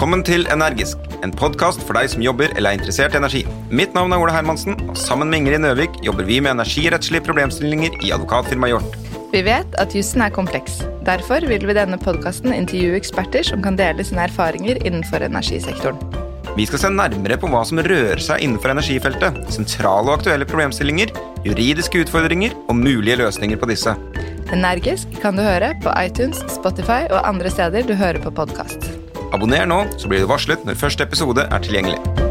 Velkommen til Energisk, en podkast for deg som jobber eller er interessert i energi. Mitt navn er Ola Hermansen, og sammen med Ingrid Nøvik jobber vi med energirettslige problemstillinger i advokatfirmaet Hjort. Vi vet at jussen er kompleks. Derfor vil vi i denne podkasten intervjue eksperter som kan dele sine erfaringer innenfor energisektoren. Vi skal se nærmere på hva som rører seg innenfor energifeltet, sentrale og aktuelle problemstillinger, juridiske utfordringer og mulige løsninger på disse. Energisk kan du høre på iTunes, Spotify og andre steder du hører på podkast. Abonner nå, så blir du varslet når første episode er tilgjengelig.